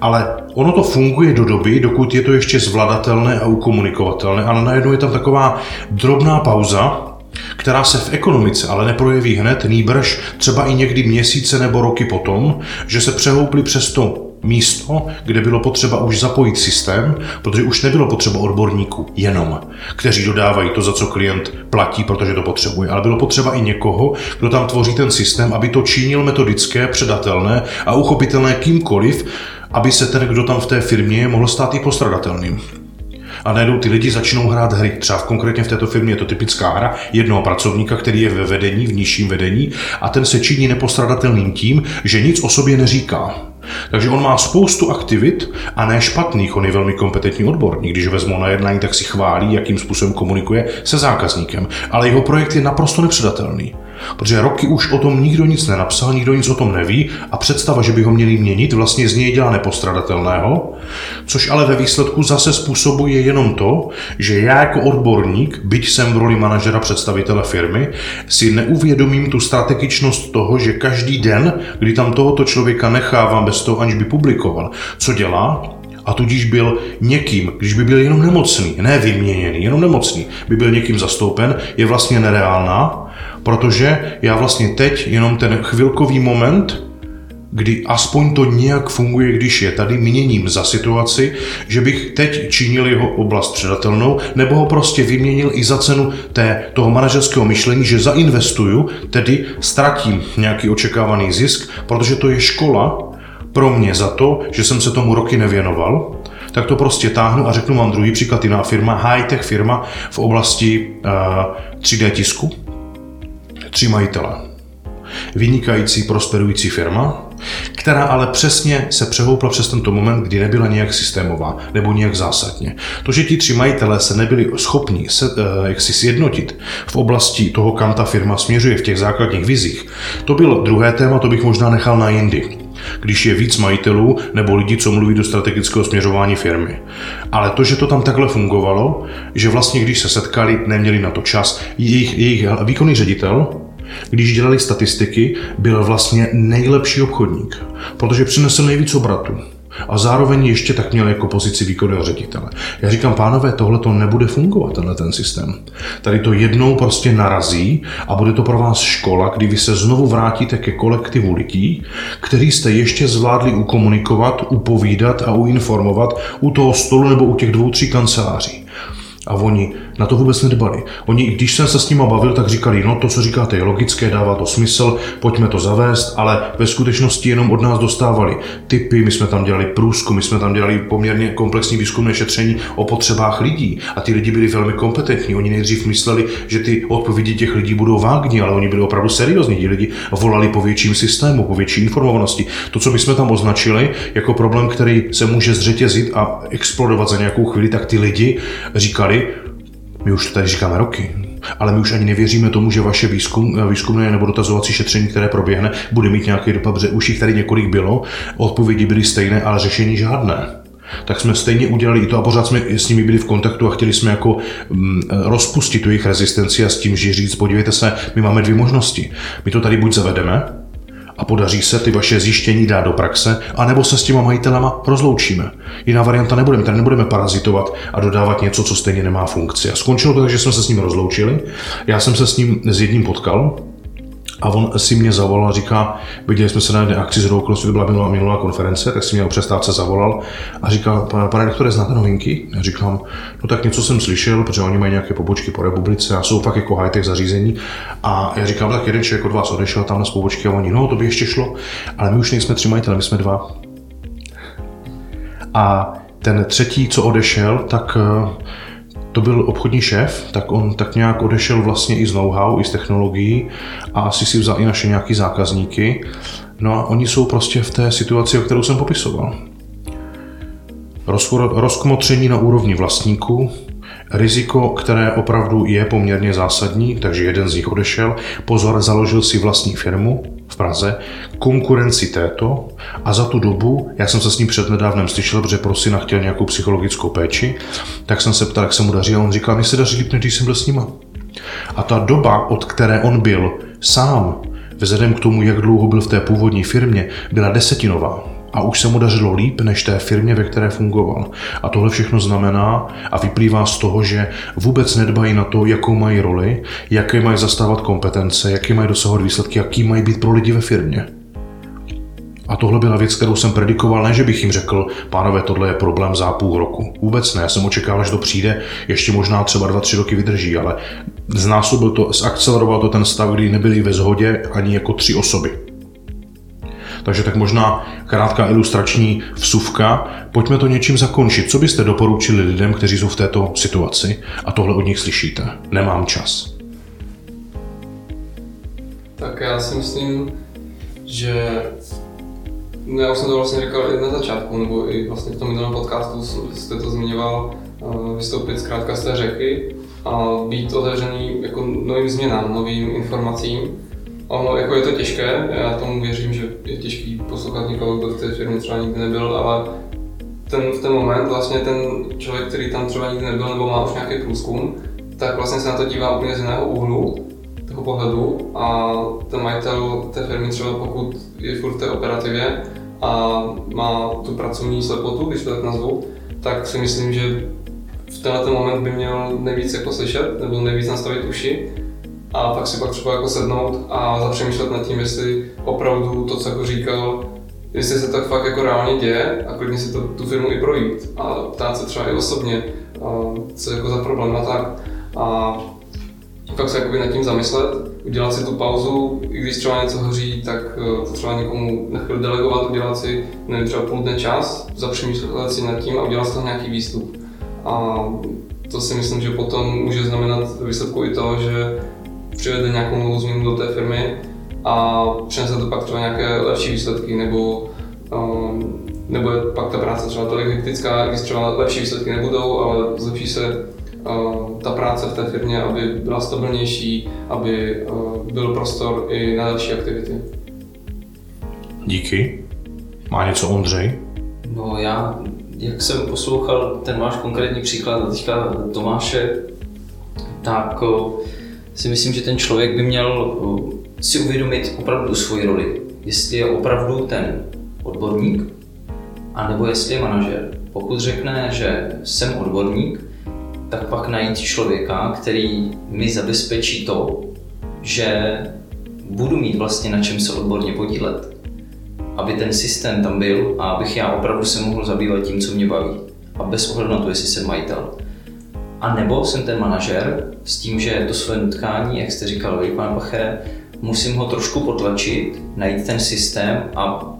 Ale ono to funguje do doby, dokud je to ještě zvladatelné a ukomunikovatelné, ale najednou je tam taková drobná pauza, která se v ekonomice ale neprojeví hned, nýbrž třeba i někdy měsíce nebo roky potom, že se přehoupli přes to místo, kde bylo potřeba už zapojit systém, protože už nebylo potřeba odborníků jenom, kteří dodávají to, za co klient platí, protože to potřebuje, ale bylo potřeba i někoho, kdo tam tvoří ten systém, aby to činil metodické, předatelné a uchopitelné kýmkoliv, aby se ten, kdo tam v té firmě je, mohl stát i postradatelným a najednou ty lidi začnou hrát hry. Třeba konkrétně v této firmě je to typická hra jednoho pracovníka, který je ve vedení, v nižším vedení a ten se činí nepostradatelným tím, že nic o sobě neříká. Takže on má spoustu aktivit a ne špatných, on je velmi kompetentní odborník. Když vezmu na jednání, tak si chválí, jakým způsobem komunikuje se zákazníkem. Ale jeho projekt je naprosto nepředatelný. Protože roky už o tom nikdo nic nenapsal, nikdo nic o tom neví a představa, že by ho měli měnit, vlastně z něj dělá nepostradatelného, což ale ve výsledku zase způsobuje jenom to, že já jako odborník, byť jsem v roli manažera představitele firmy, si neuvědomím tu strategičnost toho, že každý den, kdy tam tohoto člověka nechávám bez toho, aniž by publikoval, co dělá, a tudíž byl někým, když by byl jenom nemocný, ne vyměněný, jenom nemocný, by byl někým zastoupen, je vlastně nereálná, protože já vlastně teď jenom ten chvilkový moment, kdy aspoň to nějak funguje, když je tady, měním za situaci, že bych teď činil jeho oblast předatelnou, nebo ho prostě vyměnil i za cenu té, toho manažerského myšlení, že zainvestuju, tedy ztratím nějaký očekávaný zisk, protože to je škola, pro mě za to, že jsem se tomu roky nevěnoval, tak to prostě táhnu a řeknu vám druhý příklad, jiná firma, high-tech firma v oblasti uh, eh, 3D tisku. Tři majitele. Vynikající, prosperující firma, která ale přesně se přehoupla přes tento moment, kdy nebyla nějak systémová nebo nějak zásadně. To, že ti tři majitelé se nebyli schopni se, eh, jak si sjednotit v oblasti toho, kam ta firma směřuje v těch základních vizích, to bylo druhé téma, to bych možná nechal na jindy když je víc majitelů nebo lidí, co mluví do strategického směřování firmy. Ale to, že to tam takhle fungovalo, že vlastně když se setkali, neměli na to čas, jejich, jejich výkonný ředitel, když dělali statistiky, byl vlastně nejlepší obchodník, protože přinesl nejvíc obratu a zároveň ještě tak měl jako pozici výkonného ředitele. Já říkám, pánové, tohle to nebude fungovat, tenhle ten systém. Tady to jednou prostě narazí a bude to pro vás škola, kdy vy se znovu vrátíte ke kolektivu lidí, který jste ještě zvládli ukomunikovat, upovídat a uinformovat u toho stolu nebo u těch dvou, tří kanceláří. A oni na to vůbec nedbali. Oni, když jsem se s nimi bavil, tak říkali, no to, co říkáte, je logické, dává to smysl, pojďme to zavést, ale ve skutečnosti jenom od nás dostávali typy, my jsme tam dělali průzkum, my jsme tam dělali poměrně komplexní výzkumné šetření o potřebách lidí a ty lidi byli velmi kompetentní. Oni nejdřív mysleli, že ty odpovědi těch lidí budou vágní, ale oni byli opravdu seriózní. Ti lidi volali po větším systému, po větší informovanosti. To, co my jsme tam označili jako problém, který se může zřetězit a explodovat za nějakou chvíli, tak ty lidi říkali, my už to tady říkáme roky, ale my už ani nevěříme tomu, že vaše výzkum, výzkumné nebo dotazovací šetření, které proběhne, bude mít nějaký dopad, protože už jich tady několik bylo, odpovědi byly stejné, ale řešení žádné tak jsme stejně udělali i to a pořád jsme s nimi byli v kontaktu a chtěli jsme jako mm, rozpustit tu jejich rezistenci a s tím, že říct, podívejte se, my máme dvě možnosti. My to tady buď zavedeme, a podaří se ty vaše zjištění dát do praxe, anebo se s těma majitelama rozloučíme. Jiná varianta nebude, my tady nebudeme parazitovat a dodávat něco, co stejně nemá funkci. A skončilo to tak, že jsme se s ním rozloučili. Já jsem se s ním s jedním potkal, a on si mě zavolal a říká, viděli jsme se na jedné akci z okolností, to byla minulá, minulá konference, tak si mě o přestávce zavolal a pane, pane doktore, znáte novinky? Já říkám, no tak něco jsem slyšel, protože oni mají nějaké pobočky po republice a jsou fakt jako high-tech zařízení. A já říkám, tak jeden člověk od vás odešel tam na pobočky a oni, no to by ještě šlo, ale my už nejsme tři majitele, my jsme dva. A ten třetí, co odešel, tak to byl obchodní šéf, tak on tak nějak odešel vlastně i z know-how, i z technologií a asi si vzal i naše nějaký zákazníky. No a oni jsou prostě v té situaci, o kterou jsem popisoval. Rozkmotření na úrovni vlastníků, Riziko, které opravdu je poměrně zásadní, takže jeden z nich odešel. Pozor, založil si vlastní firmu Praze, konkurenci této a za tu dobu, já jsem se s ním přednedávnem slyšel, protože pro syna chtěl nějakou psychologickou péči, tak jsem se ptal, jak se mu daří a on říkal, mi se daří líp, než jsem byl s nima. A ta doba, od které on byl sám, vzhledem k tomu, jak dlouho byl v té původní firmě, byla desetinová a už se mu dařilo líp než té firmě, ve které fungoval. A tohle všechno znamená a vyplývá z toho, že vůbec nedbají na to, jakou mají roli, jaké mají zastávat kompetence, jaké mají dosahovat výsledky, jaký mají být pro lidi ve firmě. A tohle byla věc, kterou jsem predikoval, ne že bych jim řekl, pánové, tohle je problém za půl roku. Vůbec ne, jsem očekával, že to přijde, ještě možná třeba dva, tři roky vydrží, ale znásobil to, zakceleroval to ten stav, kdy nebyli ve shodě ani jako tři osoby. Takže tak možná krátká ilustrační vsuvka. Pojďme to něčím zakončit. Co byste doporučili lidem, kteří jsou v této situaci a tohle od nich slyšíte? Nemám čas. Tak já si myslím, že no já už jsem to vlastně říkal i na začátku, nebo i vlastně v tom minulém podcastu jste to zmiňoval, eh, vystoupit zkrátka z té řeky a být otevřený jako novým změnám, novým informacím Ono, jako je to těžké, já tomu věřím, že je těžký poslouchat někoho, kdo v té firmě třeba nikdy nebyl, ale ten, v ten moment vlastně ten člověk, který tam třeba nikdy nebyl nebo má už nějaký průzkum, tak vlastně se na to dívá úplně z jiného úhlu, toho pohledu a ten majitel té firmy třeba pokud je furt v té operativě a má tu pracovní slepotu, když to tak nazvu, tak si myslím, že v tenhle moment by měl nejvíc jako slyšet, nebo nejvíc nastavit uši a pak si pak třeba jako sednout a zapřemýšlet nad tím, jestli opravdu to, co jako říkal, jestli se tak fakt jako reálně děje a klidně si to, tu firmu i projít a ptát se třeba i osobně, co je jako za problém a tak. A pak se jakoby nad tím zamyslet, udělat si tu pauzu, i když třeba něco hoří, tak to třeba někomu na chvíli delegovat, udělat si nevím, třeba půl dne čas, zapřemýšlet si nad tím a udělat toho nějaký výstup. A to si myslím, že potom může znamenat výsledku i to, že přivede nějakou novou změnu do té firmy a přinese to pak třeba nějaké lepší výsledky, nebo um, nebo je pak ta práce třeba tolik hektická, když třeba lepší výsledky nebudou, ale zlepší se uh, ta práce v té firmě, aby byla stabilnější, aby uh, byl prostor i na další aktivity. Díky. Má něco Ondřej? No já, jak jsem poslouchal ten váš konkrétní příklad a teďka Tomáše, tak uh, si myslím, že ten člověk by měl si uvědomit opravdu svoji roli. Jestli je opravdu ten odborník, anebo jestli je manažer. Pokud řekne, že jsem odborník, tak pak najít člověka, který mi zabezpečí to, že budu mít vlastně na čem se odborně podílet. Aby ten systém tam byl a abych já opravdu se mohl zabývat tím, co mě baví. A bez ohledu na to, jestli jsem majitel. A nebo jsem ten manažer s tím, že to své nutkání, jak jste říkal vy, pan Bachere, musím ho trošku potlačit, najít ten systém a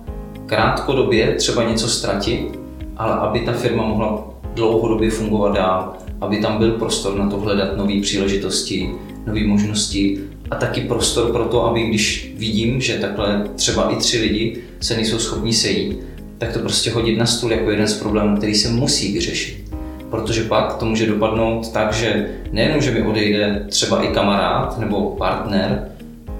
krátkodobě třeba něco ztratit, ale aby ta firma mohla dlouhodobě fungovat dál, aby tam byl prostor na to hledat nové příležitosti, nové možnosti a taky prostor pro to, aby když vidím, že takhle třeba i tři lidi se nejsou schopni sejít, tak to prostě hodit na stůl jako jeden z problémů, který se musí vyřešit. Protože pak to může dopadnout tak, že nejenom, že mi odejde třeba i kamarád nebo partner,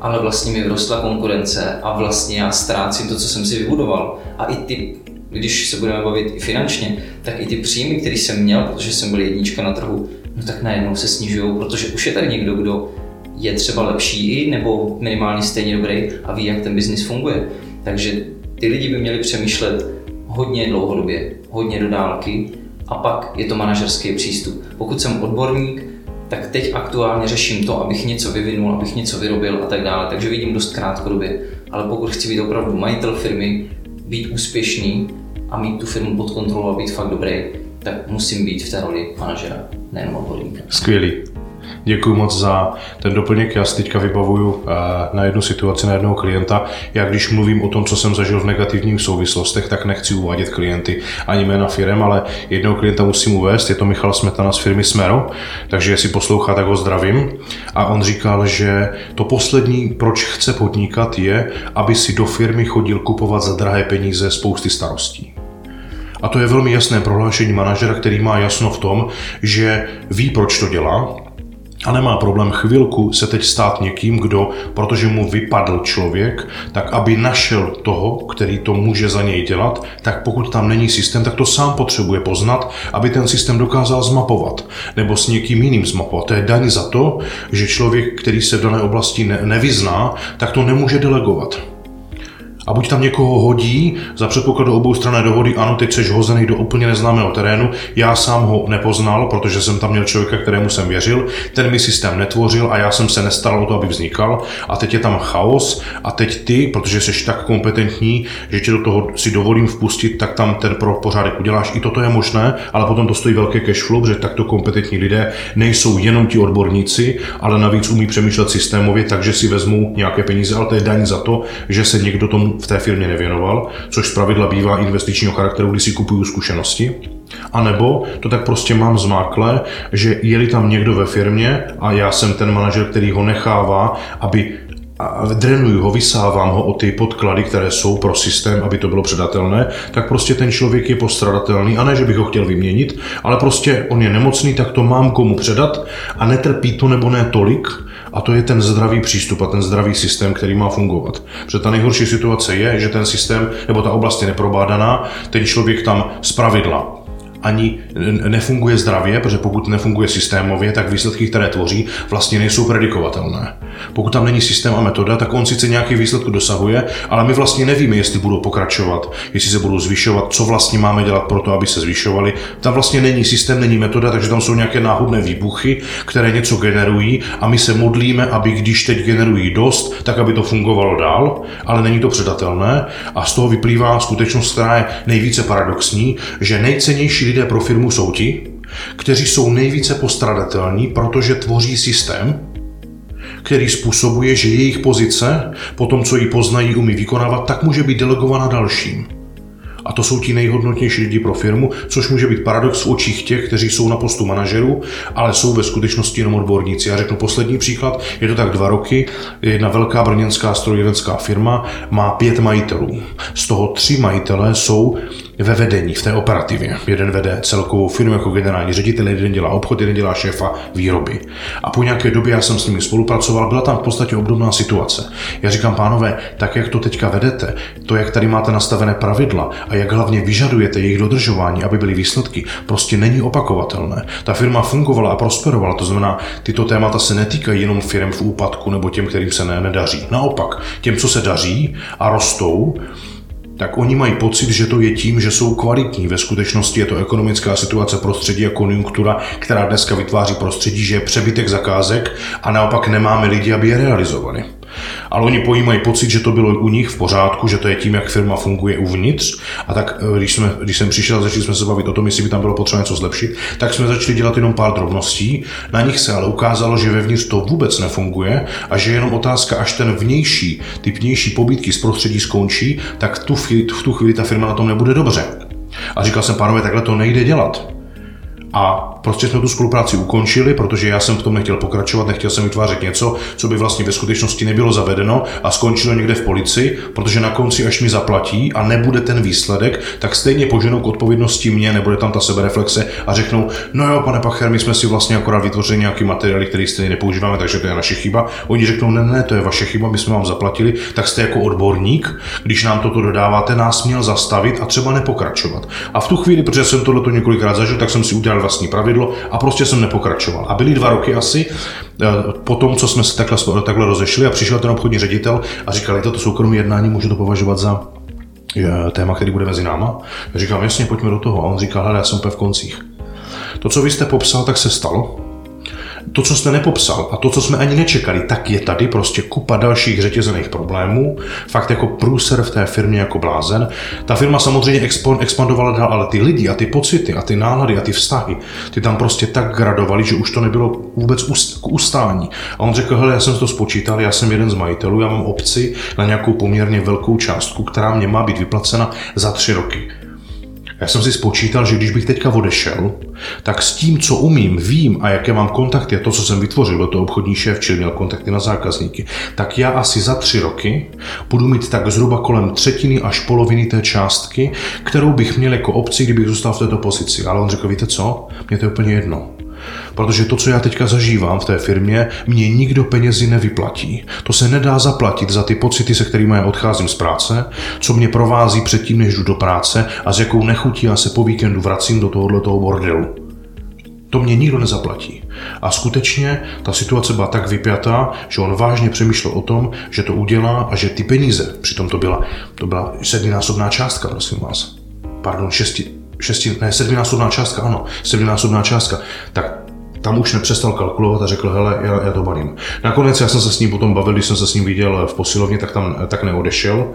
ale vlastně mi vrostla konkurence a vlastně já ztrácím to, co jsem si vybudoval. A i ty, když se budeme bavit i finančně, tak i ty příjmy, které jsem měl, protože jsem byl jednička na trhu, no tak najednou se snižují, protože už je tady někdo, kdo je třeba lepší nebo minimálně stejně dobrý a ví, jak ten biznis funguje. Takže ty lidi by měli přemýšlet hodně dlouhodobě, hodně do dálky a pak je to manažerský přístup. Pokud jsem odborník, tak teď aktuálně řeším to, abych něco vyvinul, abych něco vyrobil a tak dále, takže vidím dost krátkodobě. Ale pokud chci být opravdu majitel firmy, být úspěšný a mít tu firmu pod kontrolou a být fakt dobrý, tak musím být v té roli manažera, nejenom odborníka. Skvělý. Děkuji moc za ten doplněk. Já si teďka vybavuju eh, na jednu situaci, na jednoho klienta. Já když mluvím o tom, co jsem zažil v negativních souvislostech, tak nechci uvádět klienty ani jména firem, ale jednoho klienta musím uvést. Je to Michal Smetana z firmy Smero, takže jestli poslouchá, tak ho zdravím. A on říkal, že to poslední, proč chce podnikat, je, aby si do firmy chodil kupovat za drahé peníze spousty starostí. A to je velmi jasné prohlášení manažera, který má jasno v tom, že ví, proč to dělá, a nemá problém chvilku se teď stát někým, kdo, protože mu vypadl člověk, tak aby našel toho, který to může za něj dělat, tak pokud tam není systém, tak to sám potřebuje poznat, aby ten systém dokázal zmapovat, nebo s někým jiným zmapovat. To je daň za to, že člověk, který se v dané oblasti ne- nevyzná, tak to nemůže delegovat. A buď tam někoho hodí, za předpokladu obou strané dohody, ano, teď jsi hozený do úplně neznámého terénu, já sám ho nepoznal, protože jsem tam měl člověka, kterému jsem věřil, ten mi systém netvořil a já jsem se nestaral o to, aby vznikal. A teď je tam chaos a teď ty, protože jsi tak kompetentní, že tě do toho si dovolím vpustit, tak tam ten pro pořádek uděláš. I toto je možné, ale potom to stojí velké cash flow, že takto kompetentní lidé nejsou jenom ti odborníci, ale navíc umí přemýšlet systémově, takže si vezmou nějaké peníze, ale to je daň za to, že se někdo tomu v té firmě nevěnoval, což zpravidla bývá investičního charakteru, kdy si kupuju zkušenosti. A nebo to tak prostě mám zmákle, že je-li tam někdo ve firmě a já jsem ten manažer, který ho nechává, aby a drenuju ho, vysávám ho o ty podklady, které jsou pro systém, aby to bylo předatelné, tak prostě ten člověk je postradatelný a ne, že bych ho chtěl vyměnit, ale prostě on je nemocný, tak to mám komu předat a netrpí to nebo ne tolik, a to je ten zdravý přístup a ten zdravý systém, který má fungovat. Protože ta nejhorší situace je, že ten systém nebo ta oblast je neprobádaná, ten člověk tam z pravidla ani nefunguje zdravě, protože pokud nefunguje systémově, tak výsledky, které tvoří, vlastně nejsou predikovatelné. Pokud tam není systém a metoda, tak on sice nějaký výsledku dosahuje, ale my vlastně nevíme, jestli budou pokračovat, jestli se budou zvyšovat, co vlastně máme dělat pro to, aby se zvyšovali. Tam vlastně není systém, není metoda, takže tam jsou nějaké náhodné výbuchy, které něco generují a my se modlíme, aby když teď generují dost, tak aby to fungovalo dál, ale není to předatelné a z toho vyplývá skutečnost, která je nejvíce paradoxní, že nejcennější lidé pro firmu jsou ti, kteří jsou nejvíce postradatelní, protože tvoří systém, který způsobuje, že jejich pozice, po tom, co ji poznají, umí vykonávat, tak může být delegována dalším. A to jsou ti nejhodnotnější lidi pro firmu, což může být paradox v očích těch, kteří jsou na postu manažerů, ale jsou ve skutečnosti jenom odborníci. Já řeknu poslední příklad, je to tak dva roky, jedna velká brněnská strojírenská firma má pět majitelů. Z toho tři majitelé jsou ve vedení, v té operativě. Jeden vede celkovou firmu jako generální ředitel, jeden dělá obchod, jeden dělá šéfa výroby. A po nějaké době já jsem s nimi spolupracoval, byla tam v podstatě obdobná situace. Já říkám, pánové, tak jak to teďka vedete, to, jak tady máte nastavené pravidla a jak hlavně vyžadujete jejich dodržování, aby byly výsledky, prostě není opakovatelné. Ta firma fungovala a prosperovala, to znamená, tyto témata se netýkají jenom firm v úpadku nebo těm, kterým se ne, nedaří. Naopak, těm, co se daří a rostou, tak oni mají pocit, že to je tím, že jsou kvalitní. Ve skutečnosti je to ekonomická situace prostředí a konjunktura, která dneska vytváří prostředí, že je přebytek zakázek a naopak nemáme lidi, aby je realizovali ale oni pojímají pocit, že to bylo u nich v pořádku, že to je tím, jak firma funguje uvnitř. A tak eh, když, jsme, když jsem přišel, začali jsme se bavit o tom, jestli by tam bylo potřeba něco zlepšit, tak jsme začali dělat jenom pár drobností. Na nich se ale ukázalo, že vevnitř to vůbec nefunguje a že je jenom otázka, až ten vnější, ty vnější pobídky z prostředí skončí, tak tu, v tu chvíli ta firma na tom nebude dobře. A říkal jsem, pánové, takhle to nejde dělat. A prostě jsme tu spolupráci ukončili, protože já jsem v tom nechtěl pokračovat, nechtěl jsem vytvářet něco, co by vlastně ve skutečnosti nebylo zavedeno a skončilo někde v policii, protože na konci, až mi zaplatí a nebude ten výsledek, tak stejně poženou k odpovědnosti mě, nebude tam ta sebereflexe a řeknou, no jo, pane Pacher, my jsme si vlastně akorát vytvořili nějaký materiály, který stejně nepoužíváme, takže to je naše chyba. Oni řeknou, ne, ne, to je vaše chyba, my jsme vám zaplatili, tak jste jako odborník, když nám toto dodáváte, nás měl zastavit a třeba nepokračovat. A v tu chvíli, protože jsem tohle několikrát zažil, tak jsem si udělal vlastní pravidlo a prostě jsem nepokračoval. A byly dva roky asi eh, po tom, co jsme se takhle, takhle rozešli a přišel ten obchodní ředitel a říkal, je to soukromé jednání, můžu to považovat za eh, téma, který bude mezi náma. Říkám, jasně, pojďme do toho. A on říkal, hele, já jsem úplně v koncích. To, co vy jste popsal, tak se stalo to, co jste nepopsal a to, co jsme ani nečekali, tak je tady prostě kupa dalších řetězených problémů. Fakt jako průser v té firmě jako blázen. Ta firma samozřejmě expandovala dál, ale ty lidi a ty pocity a ty nálady a ty vztahy, ty tam prostě tak gradovaly, že už to nebylo vůbec k ustání. A on řekl, hele, já jsem to spočítal, já jsem jeden z majitelů, já mám obci na nějakou poměrně velkou částku, která mě má být vyplacena za tři roky. Já jsem si spočítal, že když bych teďka odešel, tak s tím, co umím, vím a jaké mám kontakty, a to, co jsem vytvořil, byl to obchodní šéf, čili měl kontakty na zákazníky, tak já asi za tři roky budu mít tak zhruba kolem třetiny až poloviny té částky, kterou bych měl jako obci, kdybych zůstal v této pozici. Ale on řekl, víte co, mě to je úplně jedno. Protože to, co já teďka zažívám v té firmě, mě nikdo penězi nevyplatí. To se nedá zaplatit za ty pocity, se kterými já odcházím z práce, co mě provází předtím, než jdu do práce a s jakou nechutí já se po víkendu vracím do tohoto bordelu. To mě nikdo nezaplatí. A skutečně ta situace byla tak vypjatá, že on vážně přemýšlel o tom, že to udělá a že ty peníze, přitom to byla, to byla sedminásobná částka, prosím vás. Pardon, šesti, šesti, ne, sedminásobná částka, ano, sedminásobná částka. Tak tam už nepřestal kalkulovat a řekl, hele, já, já to balím. Nakonec já jsem se s ním potom bavil, když jsem se s ním viděl v posilovně, tak tam tak neodešel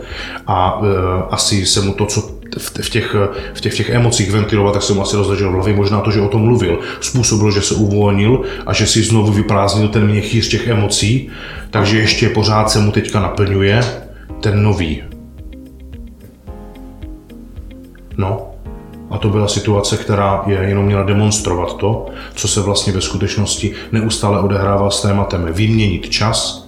a e, asi se mu to, co v těch, v těch, v těch emocích ventiloval, tak se mu asi rozležel v hlavě. Možná to, že o tom mluvil, způsobil, že se uvolnil a že si znovu vyprázdnil ten měchýř těch emocí, takže ještě pořád se mu teďka naplňuje ten nový. No, a to byla situace, která je jenom měla demonstrovat to, co se vlastně ve skutečnosti neustále odehrává s tématem vyměnit čas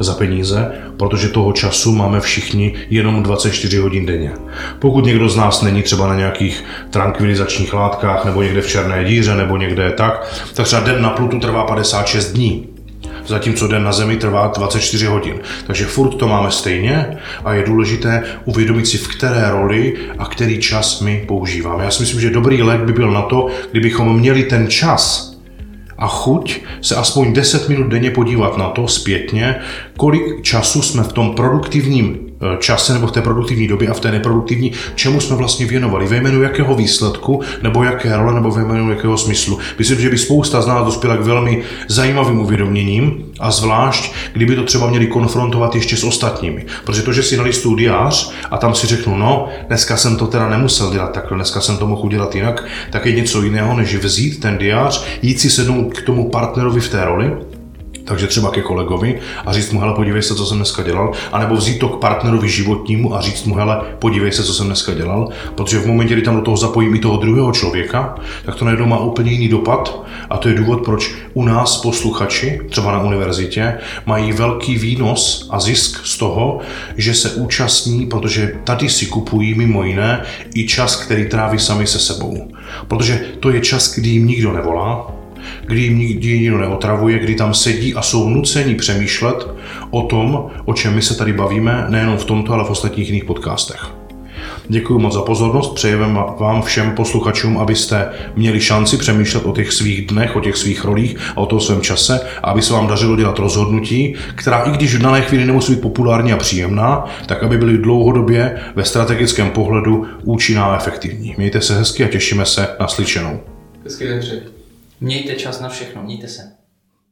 za peníze, protože toho času máme všichni jenom 24 hodin denně. Pokud někdo z nás není třeba na nějakých tranquilizačních látkách nebo někde v černé díře nebo někde tak, tak třeba den na Plutu trvá 56 dní zatímco den na Zemi trvá 24 hodin. Takže furt to máme stejně a je důležité uvědomit si, v které roli a který čas my používáme. Já si myslím, že dobrý lék by byl na to, kdybychom měli ten čas a chuť se aspoň 10 minut denně podívat na to zpětně, kolik času jsme v tom produktivním čase nebo v té produktivní době a v té neproduktivní, čemu jsme vlastně věnovali, ve jménu jakého výsledku, nebo jaké role, nebo ve jménu jakého smyslu. Myslím, že by spousta z nás dospěla k velmi zajímavým uvědoměním a zvlášť, kdyby to třeba měli konfrontovat ještě s ostatními. Protože to, že si nalistuju diář a tam si řeknu, no, dneska jsem to teda nemusel dělat takhle, dneska jsem to mohl udělat jinak, tak je něco jiného, než vzít ten diář, jít si sednout k tomu partnerovi v té roli takže třeba ke kolegovi a říct mu, hele, podívej se, co jsem dneska dělal, anebo vzít to k partnerovi životnímu a říct mu, hele, podívej se, co jsem dneska dělal, protože v momentě, kdy tam do toho zapojím i toho druhého člověka, tak to najednou má úplně jiný dopad. A to je důvod, proč u nás posluchači, třeba na univerzitě, mají velký výnos a zisk z toho, že se účastní, protože tady si kupují mimo jiné i čas, který tráví sami se sebou. Protože to je čas, kdy jim nikdo nevolá, kdy jim nikdy nikdo neotravuje, kdy tam sedí a jsou nuceni přemýšlet o tom, o čem my se tady bavíme, nejenom v tomto, ale v ostatních jiných podcastech. Děkuji moc za pozornost, přejeme vám všem posluchačům, abyste měli šanci přemýšlet o těch svých dnech, o těch svých rolích a o tom svém čase, aby se vám dařilo dělat rozhodnutí, která i když v dané chvíli nemusí být populární a příjemná, tak aby byly dlouhodobě ve strategickém pohledu účinná a efektivní. Mějte se hezky a těšíme se na slyšenou. Hezký den. Mějte čas na všechno, mějte se.